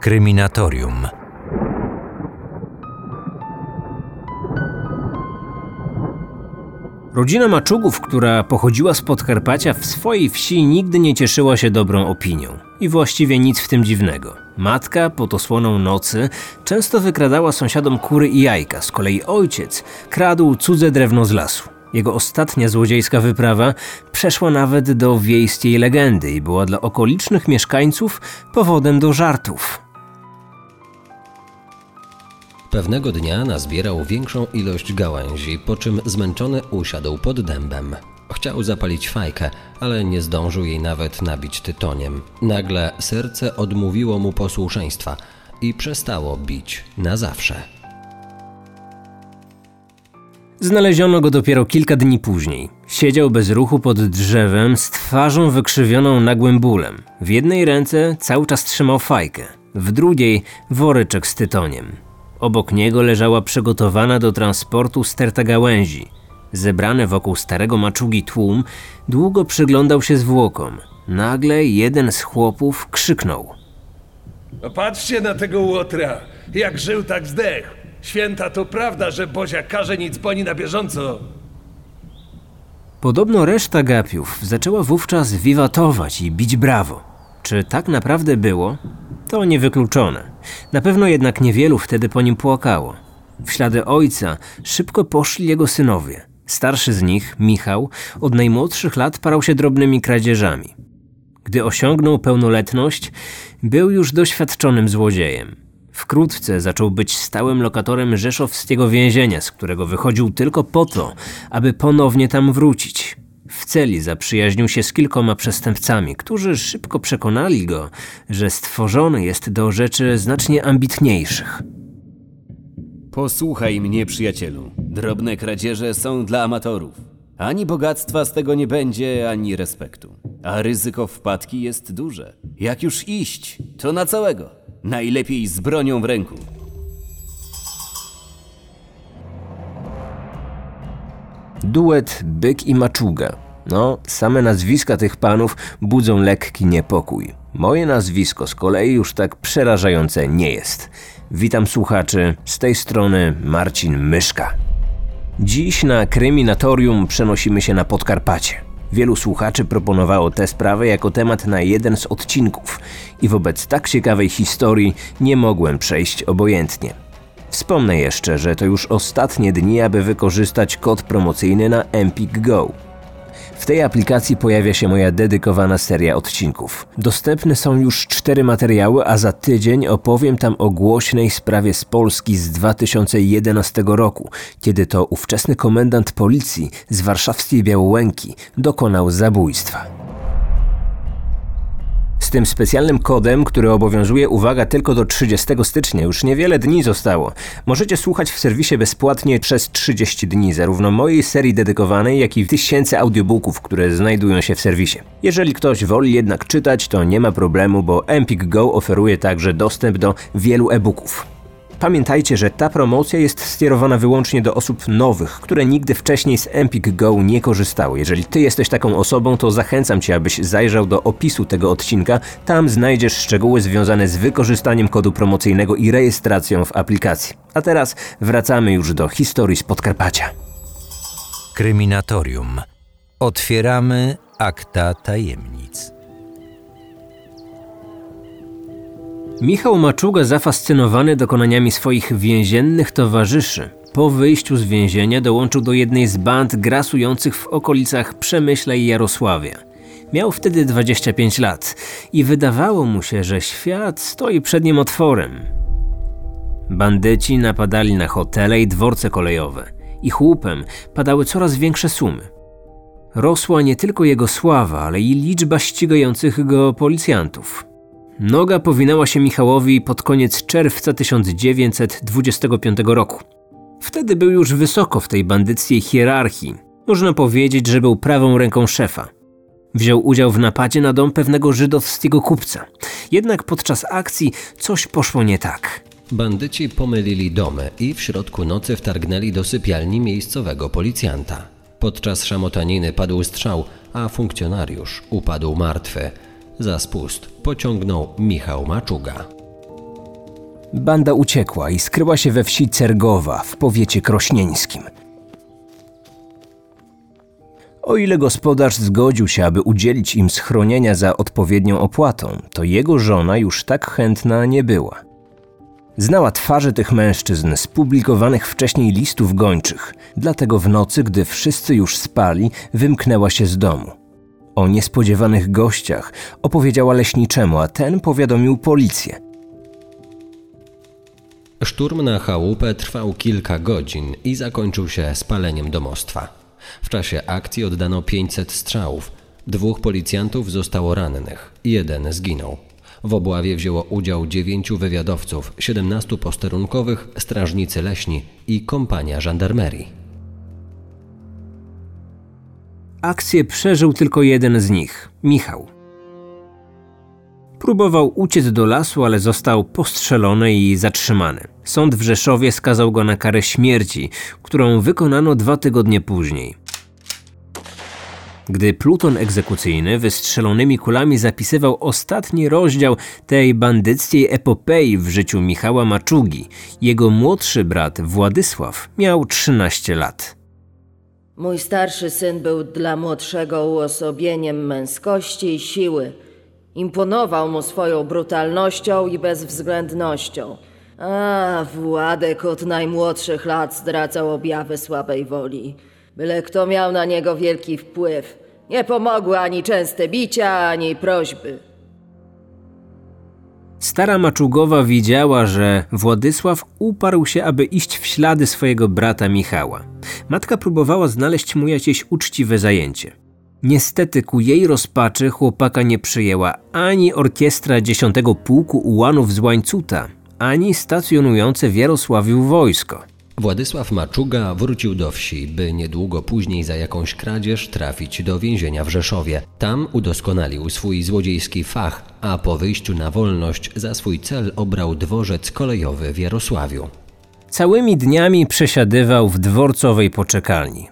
Kryminatorium. Rodzina Maczugów, która pochodziła z Podkarpacia, w swojej wsi nigdy nie cieszyła się dobrą opinią. I właściwie nic w tym dziwnego. Matka, pod osłoną nocy, często wykradała sąsiadom kury i jajka, z kolei ojciec kradł cudze drewno z lasu. Jego ostatnia złodziejska wyprawa przeszła nawet do wiejskiej legendy i była dla okolicznych mieszkańców powodem do żartów. Pewnego dnia nazbierał większą ilość gałęzi, po czym zmęczony usiadł pod dębem. Chciał zapalić fajkę, ale nie zdążył jej nawet nabić tytoniem. Nagle serce odmówiło mu posłuszeństwa i przestało bić na zawsze. Znaleziono go dopiero kilka dni później. Siedział bez ruchu pod drzewem, z twarzą wykrzywioną nagłym bólem. W jednej ręce cały czas trzymał fajkę, w drugiej woreczek z tytoniem. Obok niego leżała przygotowana do transportu sterta gałęzi. Zebrany wokół starego maczugi tłum długo przyglądał się zwłokom. Nagle jeden z chłopów krzyknął. No patrzcie na tego łotra. Jak żył, tak zdechł. Święta to prawda, że Bozia każe nic poni na bieżąco. Podobno reszta gapiów zaczęła wówczas wiwatować i bić brawo. Czy tak naprawdę było? To niewykluczone. Na pewno jednak niewielu wtedy po nim płakało. W ślady ojca szybko poszli jego synowie. Starszy z nich, Michał, od najmłodszych lat parał się drobnymi kradzieżami. Gdy osiągnął pełnoletność, był już doświadczonym złodziejem. Wkrótce zaczął być stałym lokatorem rzeszowskiego więzienia, z którego wychodził tylko po to, aby ponownie tam wrócić. W celi zaprzyjaźnił się z kilkoma przestępcami, którzy szybko przekonali go, że stworzony jest do rzeczy znacznie ambitniejszych. Posłuchaj mnie, przyjacielu. Drobne kradzieże są dla amatorów. Ani bogactwa z tego nie będzie, ani respektu. A ryzyko wpadki jest duże. Jak już iść, to na całego. Najlepiej z bronią w ręku. Duet Byk i Maczuga. No, same nazwiska tych panów budzą lekki niepokój. Moje nazwisko z kolei już tak przerażające nie jest. Witam słuchaczy, z tej strony Marcin Myszka. Dziś na Kryminatorium przenosimy się na Podkarpacie. Wielu słuchaczy proponowało tę sprawę jako temat na jeden z odcinków i wobec tak ciekawej historii nie mogłem przejść obojętnie. Wspomnę jeszcze, że to już ostatnie dni, aby wykorzystać kod promocyjny na Empik Go. W tej aplikacji pojawia się moja dedykowana seria odcinków. Dostępne są już cztery materiały, a za tydzień opowiem tam o głośnej sprawie z Polski z 2011 roku, kiedy to ówczesny komendant policji z warszawskiej Białołęki dokonał zabójstwa. Z tym specjalnym kodem, który obowiązuje, uwaga, tylko do 30 stycznia, już niewiele dni zostało. Możecie słuchać w serwisie bezpłatnie przez 30 dni, zarówno mojej serii dedykowanej, jak i tysięcy audiobooków, które znajdują się w serwisie. Jeżeli ktoś woli jednak czytać, to nie ma problemu, bo Empik Go oferuje także dostęp do wielu e-booków. Pamiętajcie, że ta promocja jest skierowana wyłącznie do osób nowych, które nigdy wcześniej z Empik Go nie korzystały. Jeżeli ty jesteś taką osobą, to zachęcam cię, abyś zajrzał do opisu tego odcinka. Tam znajdziesz szczegóły związane z wykorzystaniem kodu promocyjnego i rejestracją w aplikacji. A teraz wracamy już do historii z Podkarpacia. Kryminatorium. Otwieramy akta tajemnic. Michał Maczuga, zafascynowany dokonaniami swoich więziennych towarzyszy, po wyjściu z więzienia dołączył do jednej z band grasujących w okolicach Przemyśla i Jarosławia. Miał wtedy 25 lat i wydawało mu się, że świat stoi przed nim otworem. Bandyci napadali na hotele i dworce kolejowe. Ich łupem padały coraz większe sumy. Rosła nie tylko jego sława, ale i liczba ścigających go policjantów. Noga powinęła się Michałowi pod koniec czerwca 1925 roku. Wtedy był już wysoko w tej bandyckiej hierarchii. Można powiedzieć, że był prawą ręką szefa. Wziął udział w napadzie na dom pewnego żydowskiego kupca. Jednak podczas akcji coś poszło nie tak. Bandyci pomylili domy i w środku nocy wtargnęli do sypialni miejscowego policjanta. Podczas szamotaniny padł strzał, a funkcjonariusz upadł martwy. Za spust pociągnął Michał Maczuga. Banda uciekła i skryła się we wsi Cergowa w powiecie krośnieńskim. O ile gospodarz zgodził się, aby udzielić im schronienia za odpowiednią opłatą, to jego żona już tak chętna nie była. Znała twarze tych mężczyzn z publikowanych wcześniej listów gończych, dlatego w nocy, gdy wszyscy już spali, wymknęła się z domu. O niespodziewanych gościach opowiedziała leśniczemu, a ten powiadomił policję. Szturm na chałupę trwał kilka godzin i zakończył się spaleniem domostwa. W czasie akcji oddano 500 strzałów. Dwóch policjantów zostało rannych, jeden zginął. W obławie wzięło udział dziewięciu wywiadowców, 17 posterunkowych, strażnicy leśni i kompania żandarmerii. Akcję przeżył tylko jeden z nich Michał. Próbował uciec do lasu, ale został postrzelony i zatrzymany. Sąd w Rzeszowie skazał go na karę śmierci, którą wykonano dwa tygodnie później. Gdy pluton egzekucyjny wystrzelonymi kulami zapisywał ostatni rozdział tej bandyckiej epopei w życiu Michała Maczugi, jego młodszy brat Władysław miał 13 lat. Mój starszy syn był dla młodszego uosobieniem męskości i siły. Imponował mu swoją brutalnością i bezwzględnością. A, Władek od najmłodszych lat zdradzał objawy słabej woli. Byle kto miał na niego wielki wpływ. Nie pomogły ani częste bicia, ani prośby. Stara Maczugowa widziała, że Władysław uparł się, aby iść w ślady swojego brata Michała. Matka próbowała znaleźć mu jakieś uczciwe zajęcie. Niestety ku jej rozpaczy chłopaka nie przyjęła ani orkiestra 10 Pułku Ułanów z Łańcuta, ani stacjonujące w Jarosławiu wojsko. Władysław Maczuga wrócił do wsi, by niedługo później za jakąś kradzież trafić do więzienia w Rzeszowie. Tam udoskonalił swój złodziejski fach, a po wyjściu na wolność za swój cel obrał dworzec kolejowy w Jarosławiu. Całymi dniami przesiadywał w dworcowej poczekalni.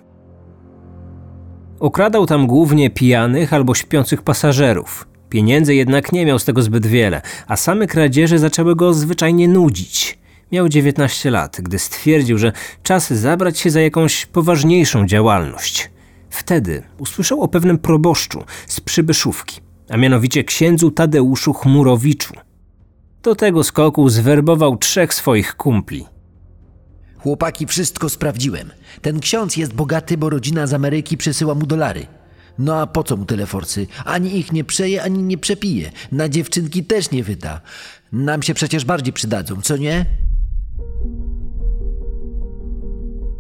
Okradał tam głównie pijanych albo śpiących pasażerów. Pieniędzy jednak nie miał z tego zbyt wiele, a same kradzieże zaczęły go zwyczajnie nudzić. Miał 19 lat, gdy stwierdził, że czas zabrać się za jakąś poważniejszą działalność. Wtedy usłyszał o pewnym proboszczu z Przybyszówki, a mianowicie księdzu Tadeuszu Chmurowiczu. Do tego skoku zwerbował trzech swoich kumpli. Chłopaki, wszystko sprawdziłem. Ten ksiądz jest bogaty, bo rodzina z Ameryki przesyła mu dolary. No a po co mu tyle forsy? Ani ich nie przeje, ani nie przepije. Na dziewczynki też nie wyda. Nam się przecież bardziej przydadzą, co nie?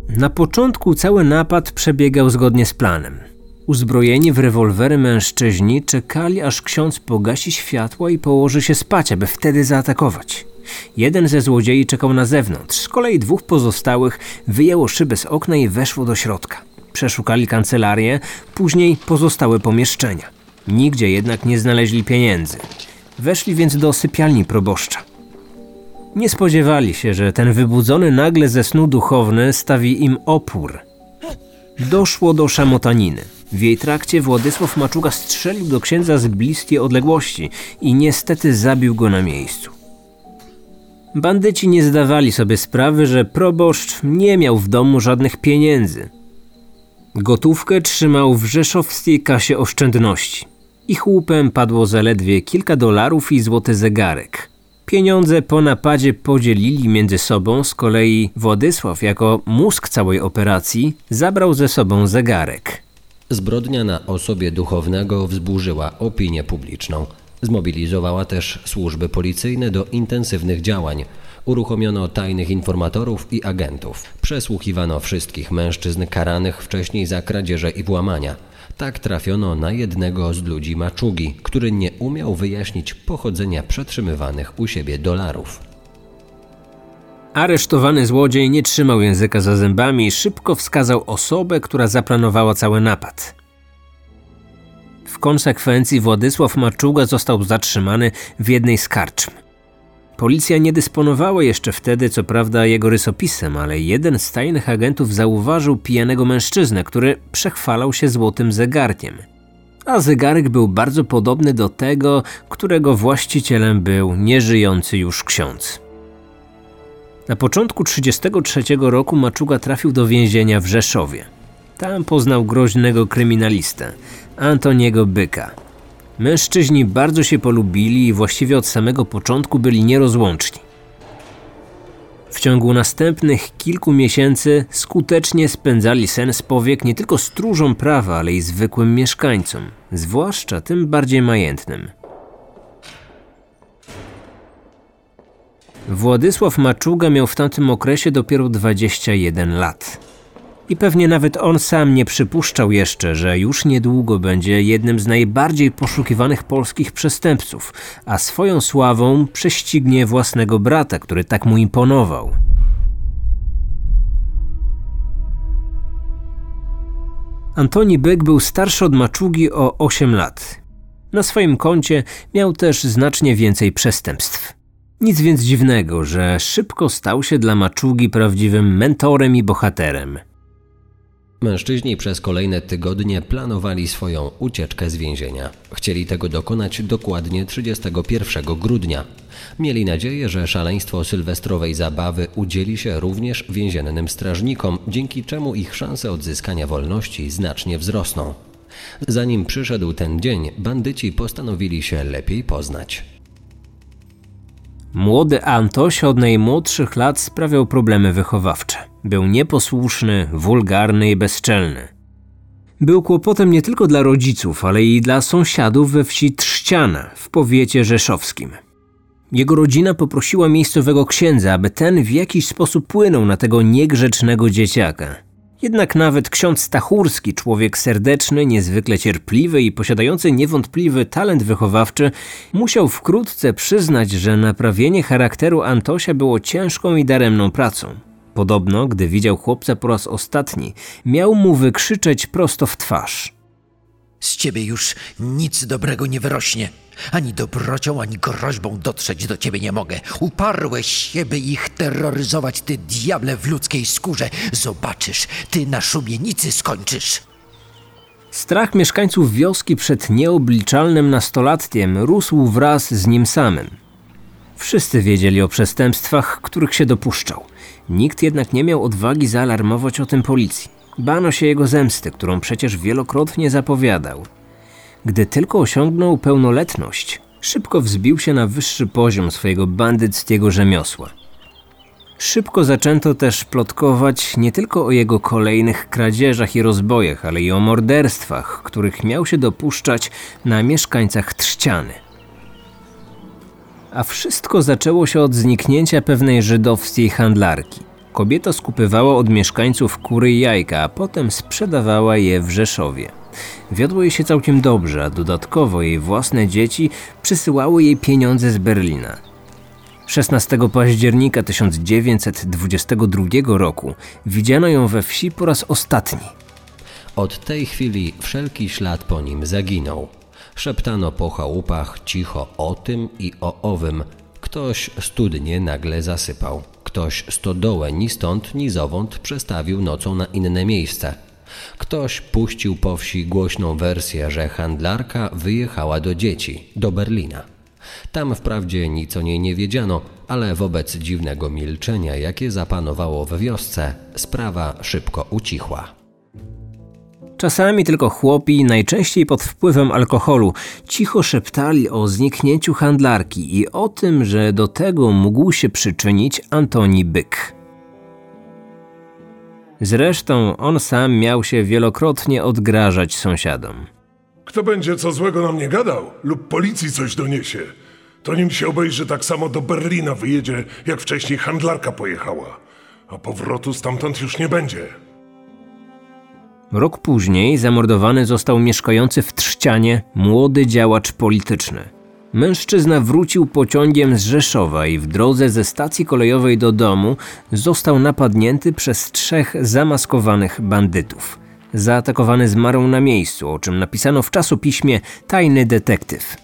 Na początku cały napad przebiegał zgodnie z planem. Uzbrojeni w rewolwery mężczyźni czekali, aż ksiądz pogasi światło i położy się spać, aby wtedy zaatakować. Jeden ze złodziei czekał na zewnątrz, z kolei dwóch pozostałych wyjęło szybę z okna i weszło do środka. Przeszukali kancelarię, później pozostałe pomieszczenia. Nigdzie jednak nie znaleźli pieniędzy. Weszli więc do sypialni proboszcza. Nie spodziewali się, że ten wybudzony nagle ze snu duchowny stawi im opór. Doszło do szamotaniny. W jej trakcie Władysław Maczuga strzelił do księdza z bliskiej odległości i niestety zabił go na miejscu. Bandyci nie zdawali sobie sprawy, że proboszcz nie miał w domu żadnych pieniędzy. Gotówkę trzymał w rzeszowskiej kasie oszczędności. Ich łupem padło zaledwie kilka dolarów i złoty zegarek. Pieniądze po napadzie podzielili między sobą, z kolei Władysław, jako mózg całej operacji, zabrał ze sobą zegarek. Zbrodnia na osobie duchownego wzburzyła opinię publiczną. Zmobilizowała też służby policyjne do intensywnych działań. Uruchomiono tajnych informatorów i agentów. Przesłuchiwano wszystkich mężczyzn karanych wcześniej za kradzieże i włamania. Tak trafiono na jednego z ludzi maczugi, który nie umiał wyjaśnić pochodzenia przetrzymywanych u siebie dolarów. Aresztowany złodziej nie trzymał języka za zębami i szybko wskazał osobę, która zaplanowała cały napad. W konsekwencji Władysław Maczuga został zatrzymany w jednej z karczm. Policja nie dysponowała jeszcze wtedy, co prawda, jego rysopisem, ale jeden z tajnych agentów zauważył pijanego mężczyznę, który przechwalał się złotym zegarkiem. A zegarek był bardzo podobny do tego, którego właścicielem był nieżyjący już ksiądz. Na początku 1933 roku Maczuga trafił do więzienia w Rzeszowie. Tam poznał groźnego kryminalistę, Antoniego Byka. Mężczyźni bardzo się polubili i właściwie od samego początku byli nierozłączni. W ciągu następnych kilku miesięcy skutecznie spędzali sen z powiek nie tylko stróżom prawa, ale i zwykłym mieszkańcom, zwłaszcza tym bardziej majętnym. Władysław Maczuga miał w tamtym okresie dopiero 21 lat. I pewnie nawet on sam nie przypuszczał jeszcze, że już niedługo będzie jednym z najbardziej poszukiwanych polskich przestępców, a swoją sławą prześcignie własnego brata, który tak mu imponował. Antoni Byk był starszy od Maczugi o 8 lat. Na swoim koncie miał też znacznie więcej przestępstw. Nic więc dziwnego, że szybko stał się dla Maczugi prawdziwym mentorem i bohaterem. Mężczyźni przez kolejne tygodnie planowali swoją ucieczkę z więzienia. Chcieli tego dokonać dokładnie 31 grudnia. Mieli nadzieję, że szaleństwo sylwestrowej zabawy udzieli się również więziennym strażnikom, dzięki czemu ich szanse odzyskania wolności znacznie wzrosną. Zanim przyszedł ten dzień, bandyci postanowili się lepiej poznać. Młody Antoś od najmłodszych lat sprawiał problemy wychowawcze. Był nieposłuszny, wulgarny i bezczelny. Był kłopotem nie tylko dla rodziców, ale i dla sąsiadów we wsi Trzciana w powiecie rzeszowskim. Jego rodzina poprosiła miejscowego księdza, aby ten w jakiś sposób płynął na tego niegrzecznego dzieciaka. Jednak nawet ksiądz Stachurski, człowiek serdeczny, niezwykle cierpliwy i posiadający niewątpliwy talent wychowawczy, musiał wkrótce przyznać, że naprawienie charakteru Antosia było ciężką i daremną pracą. Podobno, gdy widział chłopca po raz ostatni, miał mu wykrzyczeć prosto w twarz. Z ciebie już nic dobrego nie wyrośnie. Ani dobrocią, ani groźbą dotrzeć do ciebie nie mogę. Uparłeś się, by ich terroryzować, ty diable w ludzkiej skórze. Zobaczysz, ty na szubienicy skończysz. Strach mieszkańców wioski przed nieobliczalnym nastolatkiem rósł wraz z nim samym. Wszyscy wiedzieli o przestępstwach, których się dopuszczał. Nikt jednak nie miał odwagi zaalarmować o tym policji. Bano się jego zemsty, którą przecież wielokrotnie zapowiadał. Gdy tylko osiągnął pełnoletność, szybko wzbił się na wyższy poziom swojego bandyckiego rzemiosła. Szybko zaczęto też plotkować nie tylko o jego kolejnych kradzieżach i rozbojach, ale i o morderstwach, których miał się dopuszczać na mieszkańcach Trzciany. A wszystko zaczęło się od zniknięcia pewnej żydowskiej handlarki. Kobieta skupywała od mieszkańców kury i jajka, a potem sprzedawała je w Rzeszowie. Wiodło jej się całkiem dobrze, a dodatkowo jej własne dzieci przysyłały jej pieniądze z Berlina. 16 października 1922 roku widziano ją we wsi po raz ostatni. Od tej chwili wszelki ślad po nim zaginął. Szeptano po chałupach cicho o tym i o owym. Ktoś studnie nagle zasypał. Ktoś stodołę ni stąd, ni zowąd przestawił nocą na inne miejsce. Ktoś puścił po wsi głośną wersję, że handlarka wyjechała do dzieci, do Berlina. Tam wprawdzie nic o niej nie wiedziano, ale wobec dziwnego milczenia, jakie zapanowało w wiosce, sprawa szybko ucichła. Czasami tylko chłopi, najczęściej pod wpływem alkoholu, cicho szeptali o zniknięciu handlarki i o tym, że do tego mógł się przyczynić Antoni Byk. Zresztą on sam miał się wielokrotnie odgrażać sąsiadom. Kto będzie co złego na mnie gadał lub policji coś doniesie, to nim się obejrzy tak samo do Berlina wyjedzie, jak wcześniej handlarka pojechała. A powrotu stamtąd już nie będzie. Rok później zamordowany został mieszkający w Trzcianie młody działacz polityczny. Mężczyzna wrócił pociągiem z Rzeszowa i w drodze ze stacji kolejowej do domu został napadnięty przez trzech zamaskowanych bandytów. Zaatakowany zmarł na miejscu, o czym napisano w czasopiśmie Tajny Detektyw.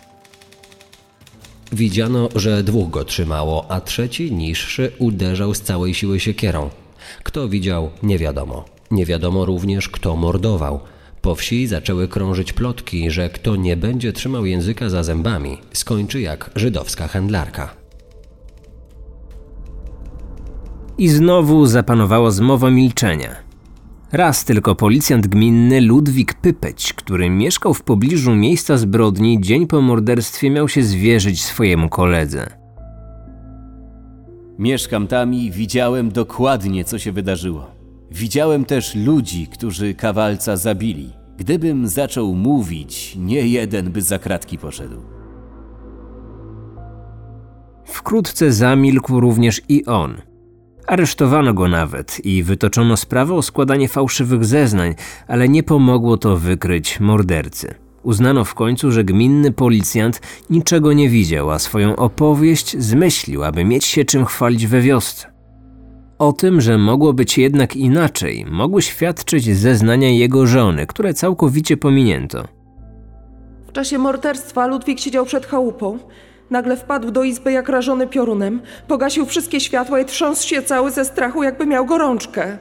Widziano, że dwóch go trzymało, a trzeci, niższy, uderzał z całej siły siekierą. Kto widział, nie wiadomo. Nie wiadomo również, kto mordował. Po wsi zaczęły krążyć plotki, że kto nie będzie trzymał języka za zębami, skończy jak żydowska handlarka. I znowu zapanowała zmowa milczenia. Raz tylko policjant gminny Ludwik Pypeć, który mieszkał w pobliżu miejsca zbrodni, dzień po morderstwie miał się zwierzyć swojemu koledze. Mieszkam tam i widziałem dokładnie, co się wydarzyło. Widziałem też ludzi, którzy kawalca zabili. Gdybym zaczął mówić, nie jeden by za kratki poszedł. Wkrótce zamilkł również i on. Aresztowano go nawet i wytoczono sprawę o składanie fałszywych zeznań, ale nie pomogło to wykryć mordercy. Uznano w końcu, że gminny policjant niczego nie widział, a swoją opowieść zmyślił, aby mieć się czym chwalić we wiosce. O tym, że mogło być jednak inaczej, mogły świadczyć zeznania jego żony, które całkowicie pominięto. W czasie morderstwa Ludwik siedział przed chałupą. Nagle wpadł do izby jak rażony piorunem, pogasił wszystkie światła i trząsł się cały ze strachu, jakby miał gorączkę.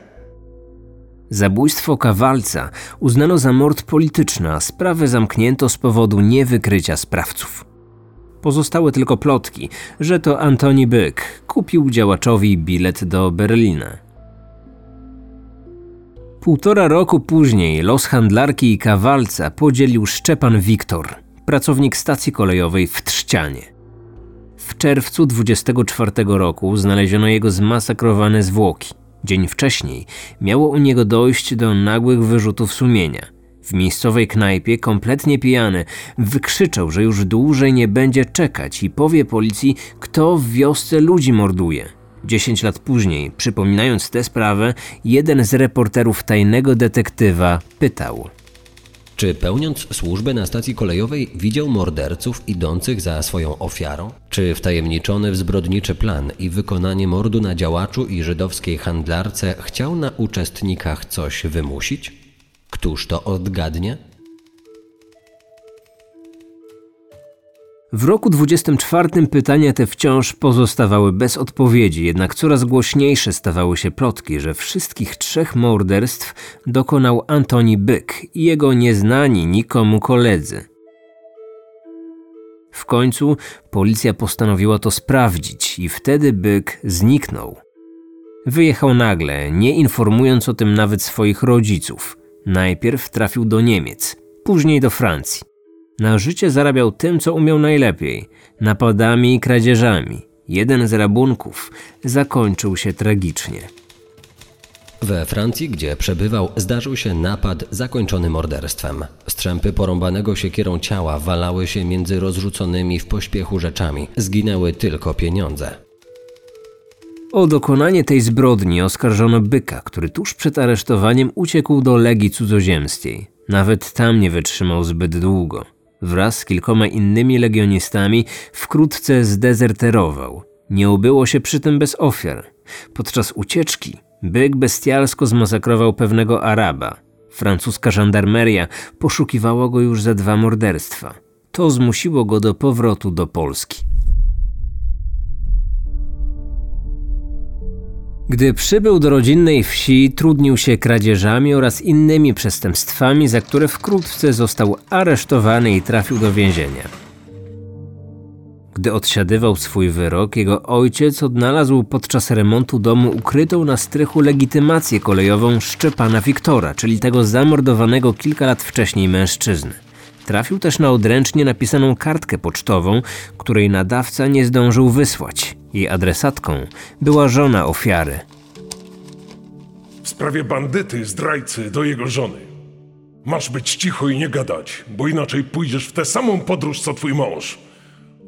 Zabójstwo kawalca uznano za mord polityczny, a sprawę zamknięto z powodu niewykrycia sprawców. Pozostały tylko plotki, że to Antoni Byk kupił działaczowi bilet do Berlina. Półtora roku później los handlarki i kawalca podzielił Szczepan Wiktor, pracownik stacji kolejowej w Trzcianie. W czerwcu 24 roku znaleziono jego zmasakrowane zwłoki. Dzień wcześniej miało u niego dojść do nagłych wyrzutów sumienia. W miejscowej knajpie, kompletnie pijany, wykrzyczał, że już dłużej nie będzie czekać i powie policji, kto w wiosce ludzi morduje. Dziesięć lat później, przypominając tę sprawę, jeden z reporterów tajnego detektywa pytał: Czy pełniąc służbę na stacji kolejowej widział morderców idących za swoją ofiarą? Czy wtajemniczony w zbrodniczy plan i wykonanie mordu na działaczu i żydowskiej handlarce chciał na uczestnikach coś wymusić? Któż to odgadnie? W roku 24 pytania te wciąż pozostawały bez odpowiedzi, jednak coraz głośniejsze stawały się plotki, że wszystkich trzech morderstw dokonał Antoni Byk i jego nieznani nikomu koledzy. W końcu policja postanowiła to sprawdzić i wtedy Byk zniknął. Wyjechał nagle, nie informując o tym nawet swoich rodziców. Najpierw trafił do Niemiec, później do Francji. Na życie zarabiał tym, co umiał najlepiej napadami i kradzieżami. Jeden z rabunków zakończył się tragicznie. We Francji, gdzie przebywał, zdarzył się napad zakończony morderstwem. Strzępy porąbanego siekierą ciała walały się między rozrzuconymi w pośpiechu rzeczami. Zginęły tylko pieniądze. O dokonanie tej zbrodni oskarżono byka, który tuż przed aresztowaniem uciekł do Legii Cudzoziemskiej. Nawet tam nie wytrzymał zbyt długo. Wraz z kilkoma innymi legionistami wkrótce zdezerterował. Nie ubyło się przy tym bez ofiar. Podczas ucieczki byk bestialsko zmasakrował pewnego Araba. Francuska żandarmeria poszukiwała go już za dwa morderstwa. To zmusiło go do powrotu do Polski. Gdy przybył do rodzinnej wsi, trudnił się kradzieżami oraz innymi przestępstwami, za które wkrótce został aresztowany i trafił do więzienia. Gdy odsiadywał swój wyrok, jego ojciec odnalazł podczas remontu domu ukrytą na strychu legitymację kolejową Szczepana Wiktora, czyli tego zamordowanego kilka lat wcześniej mężczyzny. Trafił też na odręcznie napisaną kartkę pocztową, której nadawca nie zdążył wysłać. Jej adresatką była żona ofiary. W sprawie bandyty, zdrajcy do jego żony. Masz być cicho i nie gadać, bo inaczej pójdziesz w tę samą podróż co twój mąż.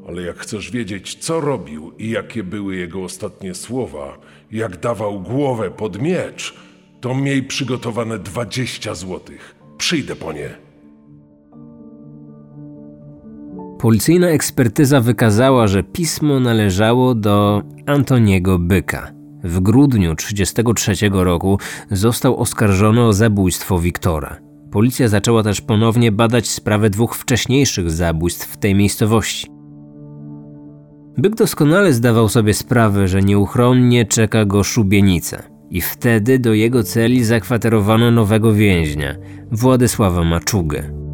Ale jak chcesz wiedzieć, co robił i jakie były jego ostatnie słowa, jak dawał głowę pod miecz, to miej przygotowane 20 złotych. Przyjdę po nie. Policyjna ekspertyza wykazała, że pismo należało do Antoniego Byka. W grudniu 1933 roku został oskarżony o zabójstwo Wiktora. Policja zaczęła też ponownie badać sprawę dwóch wcześniejszych zabójstw w tej miejscowości. Byk doskonale zdawał sobie sprawę, że nieuchronnie czeka go szubienica. I wtedy do jego celi zakwaterowano nowego więźnia, Władysława Maczugę.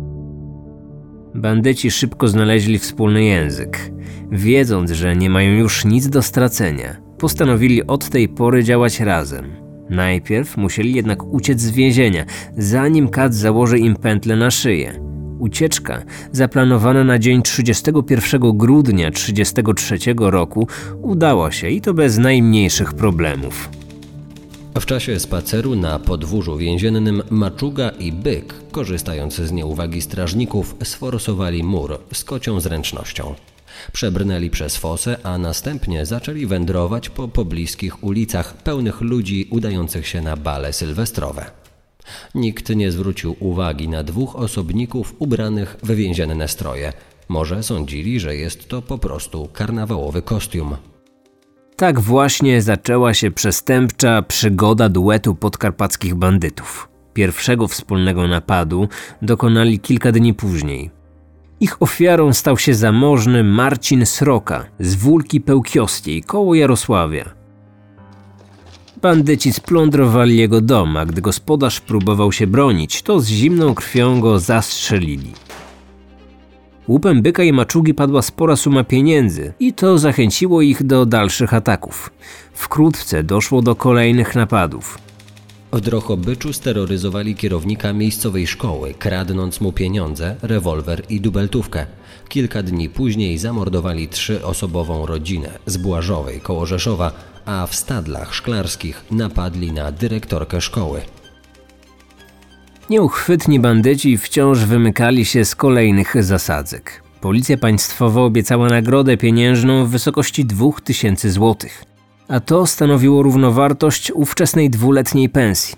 Bandyci szybko znaleźli wspólny język. Wiedząc, że nie mają już nic do stracenia, postanowili od tej pory działać razem. Najpierw musieli jednak uciec z więzienia, zanim Kat założy im pętlę na szyję. Ucieczka, zaplanowana na dzień 31 grudnia 1933 roku, udała się i to bez najmniejszych problemów. W czasie spaceru na podwórzu więziennym Maczuga i Byk, korzystając z nieuwagi strażników, sforsowali mur z kocią zręcznością. Przebrnęli przez fosę, a następnie zaczęli wędrować po pobliskich ulicach pełnych ludzi udających się na bale sylwestrowe. Nikt nie zwrócił uwagi na dwóch osobników ubranych w więzienne stroje. Może sądzili, że jest to po prostu karnawałowy kostium. Tak właśnie zaczęła się przestępcza przygoda duetu podkarpackich bandytów. Pierwszego wspólnego napadu dokonali kilka dni później. Ich ofiarą stał się zamożny Marcin Sroka z Wólki Pełkioskiej koło Jarosławia. Bandyci splądrowali jego dom, a gdy gospodarz próbował się bronić, to z zimną krwią go zastrzelili. Łupem byka i maczugi padła spora suma pieniędzy i to zachęciło ich do dalszych ataków. Wkrótce doszło do kolejnych napadów. W Drochobyczu steroryzowali kierownika miejscowej szkoły, kradnąc mu pieniądze, rewolwer i dubeltówkę. Kilka dni później zamordowali trzyosobową rodzinę z Błażowej koło Rzeszowa, a w stadlach szklarskich napadli na dyrektorkę szkoły. Nieuchwytni bandyci wciąż wymykali się z kolejnych zasadzek. Policja państwowa obiecała nagrodę pieniężną w wysokości 2000 złotych, a to stanowiło równowartość ówczesnej dwuletniej pensji.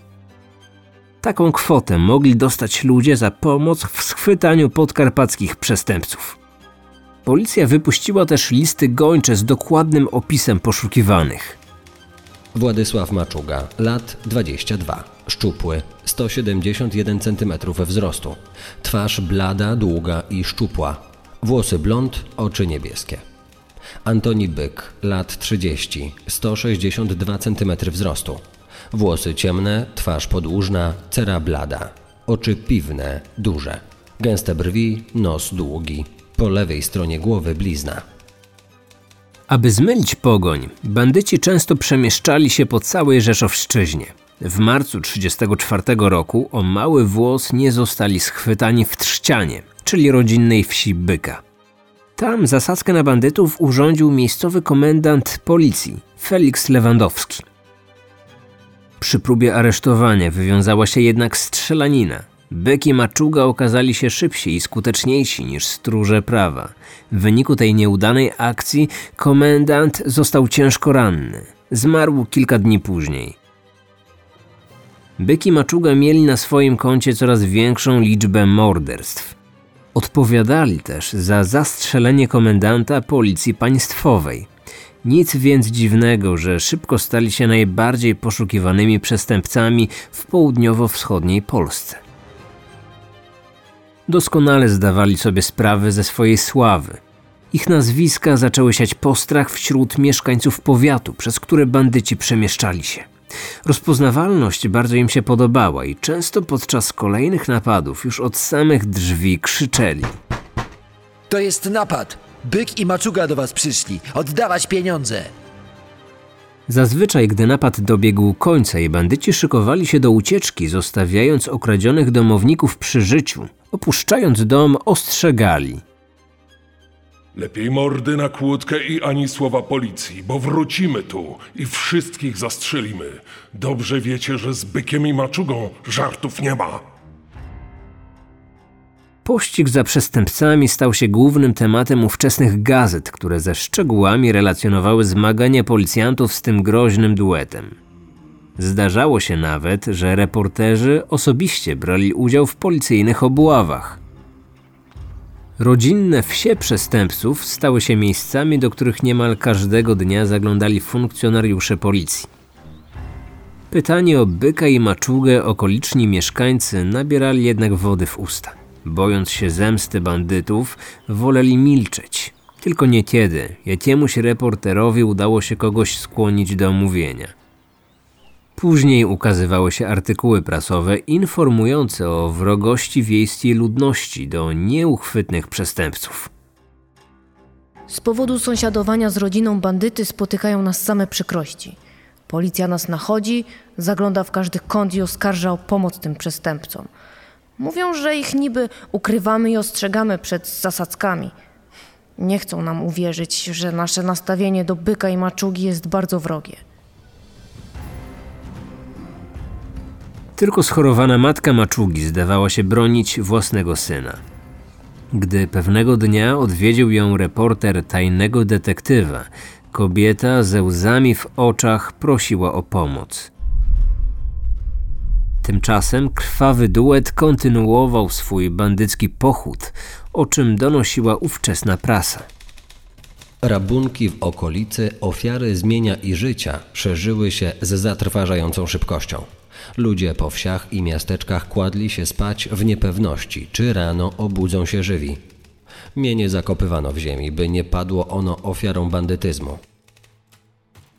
Taką kwotę mogli dostać ludzie za pomoc w schwytaniu podkarpackich przestępców. Policja wypuściła też listy gończe z dokładnym opisem poszukiwanych. Władysław Maczuga, lat 22, szczupły, 171 cm wzrostu, twarz blada, długa i szczupła, włosy blond, oczy niebieskie. Antoni Byk, lat 30, 162 cm wzrostu, włosy ciemne, twarz podłużna, cera blada, oczy piwne, duże, gęste brwi, nos długi, po lewej stronie głowy blizna. Aby zmylić pogoń, bandyci często przemieszczali się po całej Rzeszowszczyźnie. W marcu 1934 roku o mały włos nie zostali schwytani w Trzcianie, czyli rodzinnej wsi Byka. Tam zasadzkę na bandytów urządził miejscowy komendant policji Felix Lewandowski. Przy próbie aresztowania wywiązała się jednak strzelanina, Byk i Maczuga okazali się szybsi i skuteczniejsi niż stróże prawa. W wyniku tej nieudanej akcji komendant został ciężko ranny. Zmarł kilka dni później. Byk i Maczuga mieli na swoim koncie coraz większą liczbę morderstw. Odpowiadali też za zastrzelenie komendanta policji państwowej. Nic więc dziwnego, że szybko stali się najbardziej poszukiwanymi przestępcami w południowo-wschodniej Polsce doskonale zdawali sobie sprawę ze swojej sławy. Ich nazwiska zaczęły siać postrach wśród mieszkańców powiatu, przez które bandyci przemieszczali się. Rozpoznawalność bardzo im się podobała i często podczas kolejnych napadów już od samych drzwi krzyczeli. To jest napad! Byk i maczuga do was przyszli. Oddawać pieniądze! Zazwyczaj, gdy napad dobiegł końca i bandyci szykowali się do ucieczki, zostawiając okradzionych domowników przy życiu, opuszczając dom, ostrzegali. Lepiej mordy na kłódkę i ani słowa policji, bo wrócimy tu i wszystkich zastrzelimy. Dobrze wiecie, że z bykiem i maczugą żartów nie ma. Pościg za przestępcami stał się głównym tematem ówczesnych gazet, które ze szczegółami relacjonowały zmagania policjantów z tym groźnym duetem. Zdarzało się nawet, że reporterzy osobiście brali udział w policyjnych obławach. Rodzinne wsie przestępców stały się miejscami, do których niemal każdego dnia zaglądali funkcjonariusze policji. Pytanie o byka i maczugę okoliczni mieszkańcy nabierali jednak wody w usta. Bojąc się zemsty bandytów, woleli milczeć. Tylko niekiedy jakiemuś reporterowi udało się kogoś skłonić do mówienia. Później ukazywały się artykuły prasowe informujące o wrogości wiejskiej ludności do nieuchwytnych przestępców. Z powodu sąsiadowania z rodziną bandyty spotykają nas same przykrości. Policja nas nachodzi, zagląda w każdy kąt i oskarża o pomoc tym przestępcom. Mówią, że ich niby ukrywamy i ostrzegamy przed zasadzkami. Nie chcą nam uwierzyć, że nasze nastawienie do byka i maczugi jest bardzo wrogie. Tylko schorowana matka maczugi zdawała się bronić własnego syna. Gdy pewnego dnia odwiedził ją reporter tajnego detektywa, kobieta ze łzami w oczach prosiła o pomoc. Tymczasem krwawy duet kontynuował swój bandycki pochód, o czym donosiła ówczesna prasa. Rabunki w okolicy ofiary zmienia i życia szerzyły się z zatrważającą szybkością. Ludzie po wsiach i miasteczkach kładli się spać w niepewności, czy rano obudzą się żywi. Mienie zakopywano w ziemi, by nie padło ono ofiarą bandytyzmu.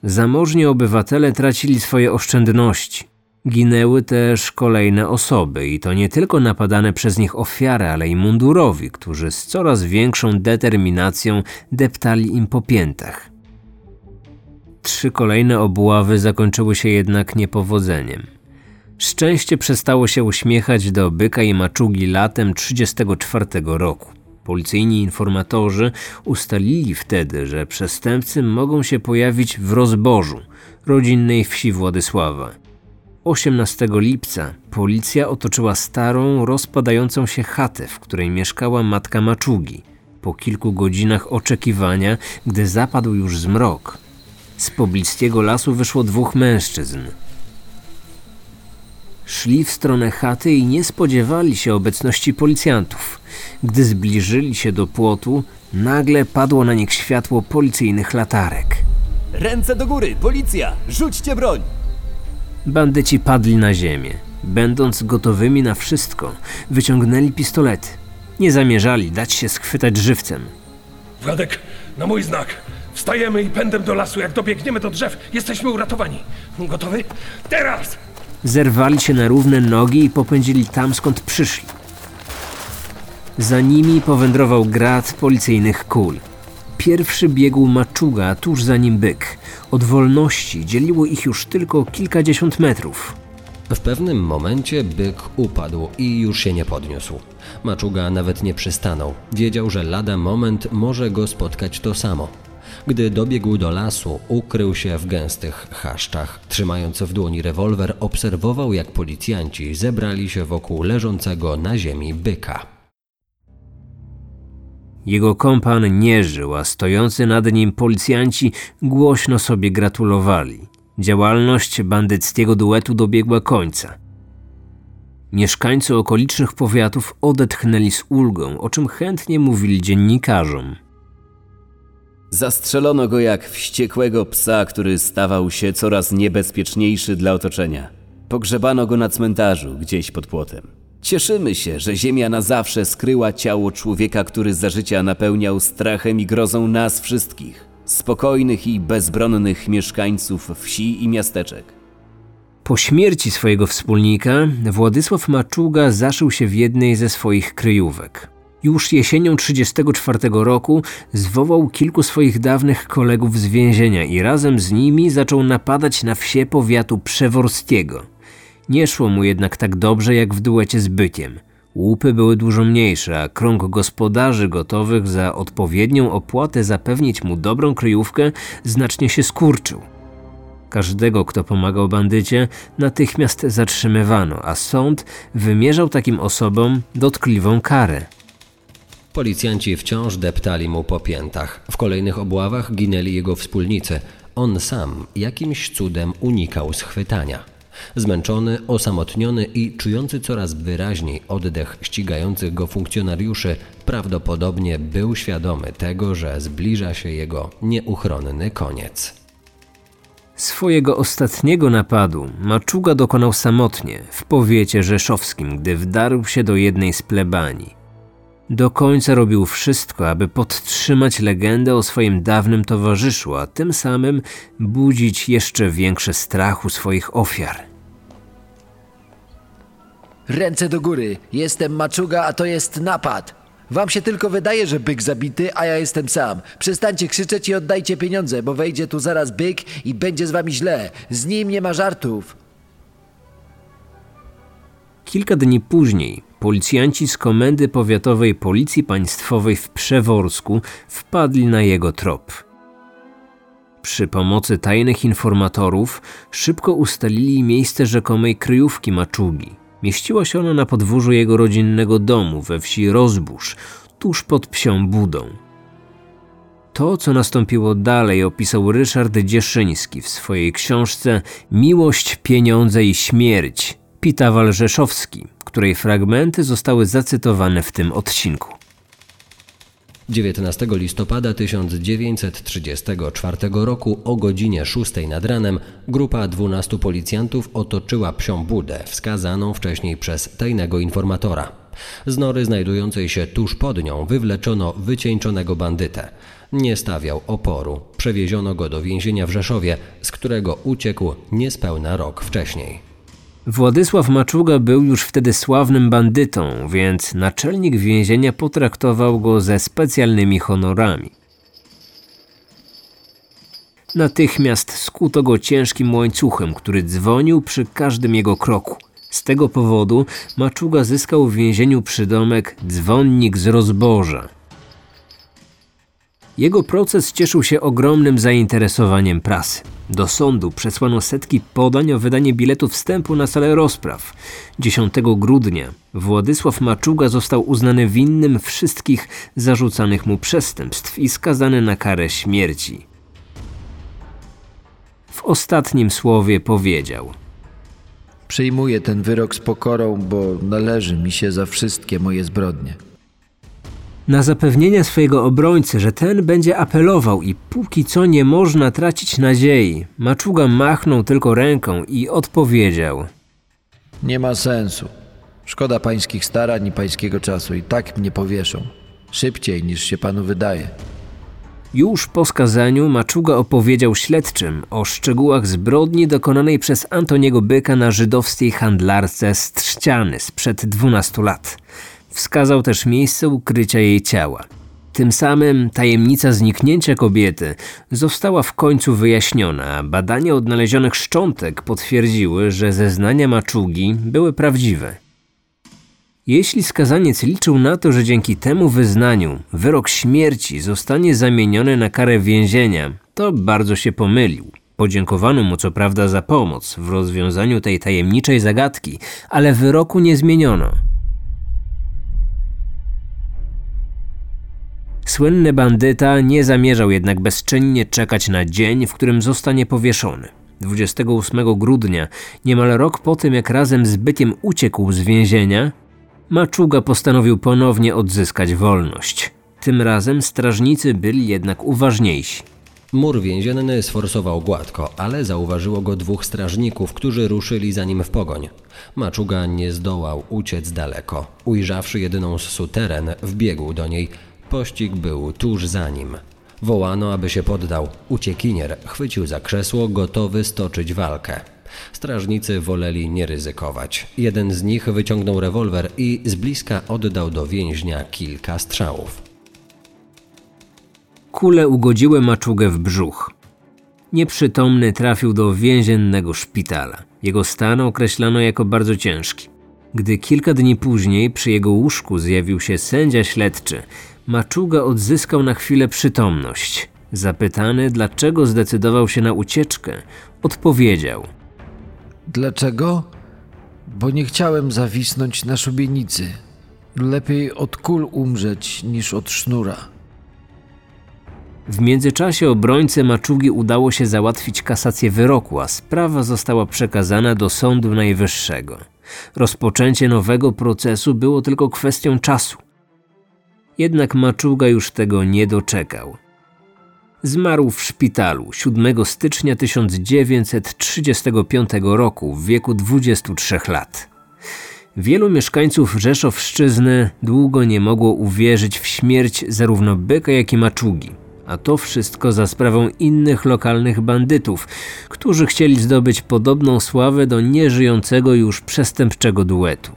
Zamożni obywatele tracili swoje oszczędności. Ginęły też kolejne osoby i to nie tylko napadane przez nich ofiary, ale i mundurowi, którzy z coraz większą determinacją deptali im po piętach. Trzy kolejne obławy zakończyły się jednak niepowodzeniem. Szczęście przestało się uśmiechać do byka i maczugi latem 1934 roku. Policyjni informatorzy ustalili wtedy, że przestępcy mogą się pojawić w Rozbożu, rodzinnej wsi Władysława. 18 lipca policja otoczyła starą, rozpadającą się chatę, w której mieszkała matka maczugi. Po kilku godzinach oczekiwania, gdy zapadł już zmrok, z pobliskiego lasu wyszło dwóch mężczyzn. Szli w stronę chaty i nie spodziewali się obecności policjantów. Gdy zbliżyli się do płotu, nagle padło na nich światło policyjnych latarek. Ręce do góry, policja! Rzućcie broń! Bandyci padli na ziemię. Będąc gotowymi na wszystko, wyciągnęli pistolety. Nie zamierzali dać się schwytać żywcem. Wladek, na mój znak. Wstajemy i pędem do lasu. Jak dobiegniemy do drzew, jesteśmy uratowani. Gotowy? Teraz! Zerwali się na równe nogi i popędzili tam, skąd przyszli. Za nimi powędrował grad policyjnych kul. Pierwszy biegł maczuga, tuż za nim byk. Od wolności dzieliło ich już tylko kilkadziesiąt metrów. W pewnym momencie byk upadł i już się nie podniósł. Maczuga nawet nie przystanął. Wiedział, że lada moment może go spotkać to samo. Gdy dobiegł do lasu, ukrył się w gęstych chaszczach. Trzymając w dłoni rewolwer, obserwował, jak policjanci zebrali się wokół leżącego na ziemi byka. Jego kompan nie żył, a stojący nad nim policjanci głośno sobie gratulowali. Działalność bandyckiego duetu dobiegła końca. Mieszkańcy okolicznych powiatów odetchnęli z ulgą, o czym chętnie mówili dziennikarzom. Zastrzelono go jak wściekłego psa, który stawał się coraz niebezpieczniejszy dla otoczenia. Pogrzebano go na cmentarzu, gdzieś pod płotem. Cieszymy się, że ziemia na zawsze skryła ciało człowieka, który za życia napełniał strachem i grozą nas wszystkich, spokojnych i bezbronnych mieszkańców wsi i miasteczek. Po śmierci swojego wspólnika, Władysław Maczuga zaszył się w jednej ze swoich kryjówek. Już jesienią 1934 roku zwołał kilku swoich dawnych kolegów z więzienia i razem z nimi zaczął napadać na wsie powiatu przeworskiego. Nie szło mu jednak tak dobrze jak w duecie z bykiem. Łupy były dużo mniejsze, a krąg gospodarzy gotowych za odpowiednią opłatę zapewnić mu dobrą kryjówkę znacznie się skurczył. Każdego, kto pomagał bandycie, natychmiast zatrzymywano, a sąd wymierzał takim osobom dotkliwą karę. Policjanci wciąż deptali mu po piętach. W kolejnych obławach ginęli jego wspólnicy. On sam jakimś cudem unikał schwytania. Zmęczony, osamotniony i czujący coraz wyraźniej oddech ścigających go funkcjonariuszy, prawdopodobnie był świadomy tego, że zbliża się jego nieuchronny koniec. Swojego ostatniego napadu Maczuga dokonał samotnie w powiecie rzeszowskim, gdy wdarł się do jednej z plebanii. Do końca robił wszystko, aby podtrzymać legendę o swoim dawnym towarzyszu, a tym samym budzić jeszcze większy strach u swoich ofiar. Ręce do góry. Jestem maczuga, a to jest napad. Wam się tylko wydaje, że byk zabity, a ja jestem sam. Przestańcie krzyczeć i oddajcie pieniądze, bo wejdzie tu zaraz byk i będzie z wami źle. Z nim nie ma żartów. Kilka dni później policjanci z Komendy Powiatowej Policji Państwowej w Przeworsku wpadli na jego trop. Przy pomocy tajnych informatorów szybko ustalili miejsce rzekomej kryjówki maczugi. Mieściła się ona na podwórzu jego rodzinnego domu we wsi Rozbóż, tuż pod Psią Budą. To, co nastąpiło dalej, opisał Ryszard Dzieszyński w swojej książce Miłość, pieniądze i śmierć Pitawal Rzeszowski, której fragmenty zostały zacytowane w tym odcinku. 19 listopada 1934 roku o godzinie 6 nad ranem grupa 12 policjantów otoczyła psią budę wskazaną wcześniej przez tajnego informatora. Z nory znajdującej się tuż pod nią wywleczono wycieńczonego bandytę. Nie stawiał oporu. Przewieziono go do więzienia w Rzeszowie, z którego uciekł niespełna rok wcześniej. Władysław Maczuga był już wtedy sławnym bandytą, więc naczelnik więzienia potraktował go ze specjalnymi honorami. Natychmiast skuto go ciężkim łańcuchem, który dzwonił przy każdym jego kroku. Z tego powodu Maczuga zyskał w więzieniu przydomek dzwonnik z rozboża. Jego proces cieszył się ogromnym zainteresowaniem prasy. Do sądu przesłano setki podań o wydanie biletu wstępu na salę rozpraw. 10 grudnia Władysław Maczuga został uznany winnym wszystkich zarzucanych mu przestępstw i skazany na karę śmierci. W ostatnim słowie powiedział: Przyjmuję ten wyrok z pokorą, bo należy mi się za wszystkie moje zbrodnie. Na zapewnienie swojego obrońcy, że ten będzie apelował i póki co nie można tracić nadziei, Maczuga machnął tylko ręką i odpowiedział: Nie ma sensu. Szkoda pańskich starań i pańskiego czasu i tak mnie powieszą. Szybciej niż się panu wydaje. Już po skazaniu Maczuga opowiedział śledczym o szczegółach zbrodni dokonanej przez Antoniego Byka na żydowskiej handlarce z Trzciany sprzed 12 lat. Wskazał też miejsce ukrycia jej ciała. Tym samym tajemnica zniknięcia kobiety została w końcu wyjaśniona, badania odnalezionych szczątek potwierdziły, że zeznania maczugi były prawdziwe. Jeśli skazaniec liczył na to, że dzięki temu wyznaniu wyrok śmierci zostanie zamieniony na karę więzienia, to bardzo się pomylił. Podziękowano mu co prawda za pomoc w rozwiązaniu tej tajemniczej zagadki, ale wyroku nie zmieniono. Słynny bandyta nie zamierzał jednak bezczynnie czekać na dzień, w którym zostanie powieszony. 28 grudnia, niemal rok po tym jak razem z bykiem uciekł z więzienia, Maczuga postanowił ponownie odzyskać wolność. Tym razem strażnicy byli jednak uważniejsi. Mur więzienny sforsował gładko, ale zauważyło go dwóch strażników, którzy ruszyli za nim w pogoń. Maczuga nie zdołał uciec daleko. Ujrzawszy jedyną z suteren, wbiegł do niej, Pościg był tuż za nim. Wołano, aby się poddał. Uciekinier chwycił za krzesło, gotowy stoczyć walkę. Strażnicy woleli nie ryzykować. Jeden z nich wyciągnął rewolwer i z bliska oddał do więźnia kilka strzałów. Kule ugodziły maczugę w brzuch. Nieprzytomny trafił do więziennego szpitala. Jego stan określano jako bardzo ciężki. Gdy kilka dni później przy jego łóżku zjawił się sędzia śledczy, Maczuga odzyskał na chwilę przytomność. Zapytany, dlaczego zdecydował się na ucieczkę, odpowiedział: Dlaczego? Bo nie chciałem zawisnąć na szubienicy. Lepiej od kul umrzeć niż od sznura. W międzyczasie obrońcy Maczugi udało się załatwić kasację wyroku, a sprawa została przekazana do Sądu Najwyższego. Rozpoczęcie nowego procesu było tylko kwestią czasu. Jednak Maczuga już tego nie doczekał. Zmarł w szpitalu 7 stycznia 1935 roku w wieku 23 lat. Wielu mieszkańców Rzeszowszczyzny długo nie mogło uwierzyć w śmierć zarówno Byka, jak i Maczugi. A to wszystko za sprawą innych lokalnych bandytów, którzy chcieli zdobyć podobną sławę do nieżyjącego już przestępczego duetu.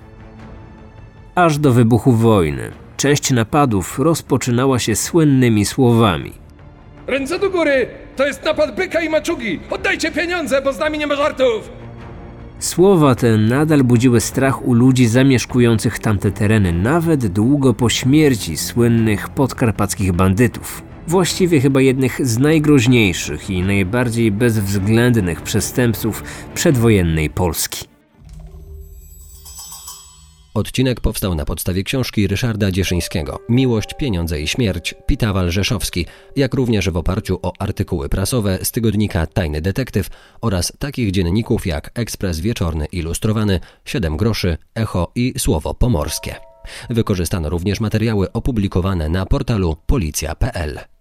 Aż do wybuchu wojny Część napadów rozpoczynała się słynnymi słowami. Ręce do góry! To jest napad byka i maczugi! Oddajcie pieniądze, bo z nami nie ma żartów! Słowa te nadal budziły strach u ludzi zamieszkujących tamte tereny, nawet długo po śmierci słynnych podkarpackich bandytów. Właściwie chyba jednych z najgroźniejszych i najbardziej bezwzględnych przestępców przedwojennej Polski. Odcinek powstał na podstawie książki Ryszarda Dzieszyńskiego Miłość, pieniądze i śmierć Pitawal Rzeszowski, jak również w oparciu o artykuły prasowe z tygodnika Tajny Detektyw oraz takich dzienników jak Ekspres Wieczorny Ilustrowany, 7 groszy, Echo i Słowo Pomorskie. Wykorzystano również materiały opublikowane na portalu policja.pl.